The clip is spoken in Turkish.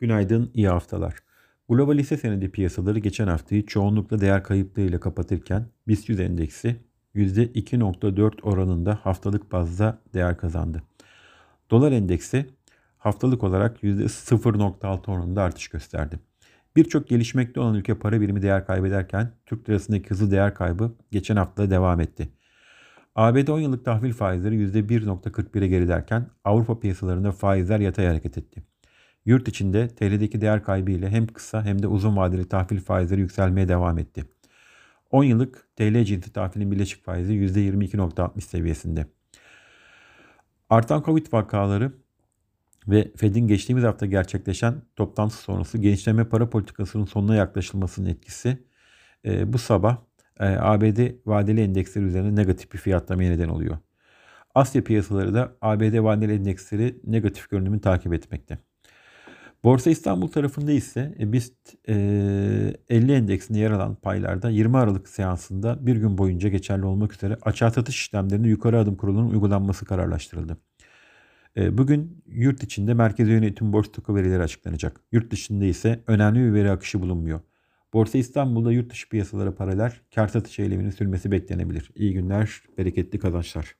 Günaydın, iyi haftalar. Global hisse senedi piyasaları geçen haftayı çoğunlukla değer kayıplarıyla kapatırken BIST 100 endeksi %2.4 oranında haftalık bazda değer kazandı. Dolar endeksi haftalık olarak %0.6 oranında artış gösterdi. Birçok gelişmekte olan ülke para birimi değer kaybederken Türk lirasındaki hızlı değer kaybı geçen hafta devam etti. ABD 10 yıllık tahvil faizleri %1.41'e gerilerken Avrupa piyasalarında faizler yatay hareket etti. Yurt içinde TL'deki değer kaybı ile hem kısa hem de uzun vadeli tahvil faizleri yükselmeye devam etti. 10 yıllık TL cinsi tahvilin bileşik faizi %22.60 seviyesinde. Artan Covid vakaları ve Fed'in geçtiğimiz hafta gerçekleşen toplantı sonrası genişleme para politikasının sonuna yaklaşılmasının etkisi e, bu sabah e, ABD vadeli endeksleri üzerinde negatif bir fiyatlamaya neden oluyor. Asya piyasaları da ABD vadeli endeksleri negatif görünümünü takip etmekte. Borsa İstanbul tarafında ise e, BIST e, 50 endeksinde yer alan paylarda 20 Aralık seansında bir gün boyunca geçerli olmak üzere açığa satış işlemlerinde yukarı adım kurulunun uygulanması kararlaştırıldı. E, bugün yurt içinde merkezi yönetim borç toku verileri açıklanacak. Yurt dışında ise önemli bir veri akışı bulunmuyor. Borsa İstanbul'da yurt dışı piyasalara paralel kar satış eyleminin sürmesi beklenebilir. İyi günler, bereketli kazançlar.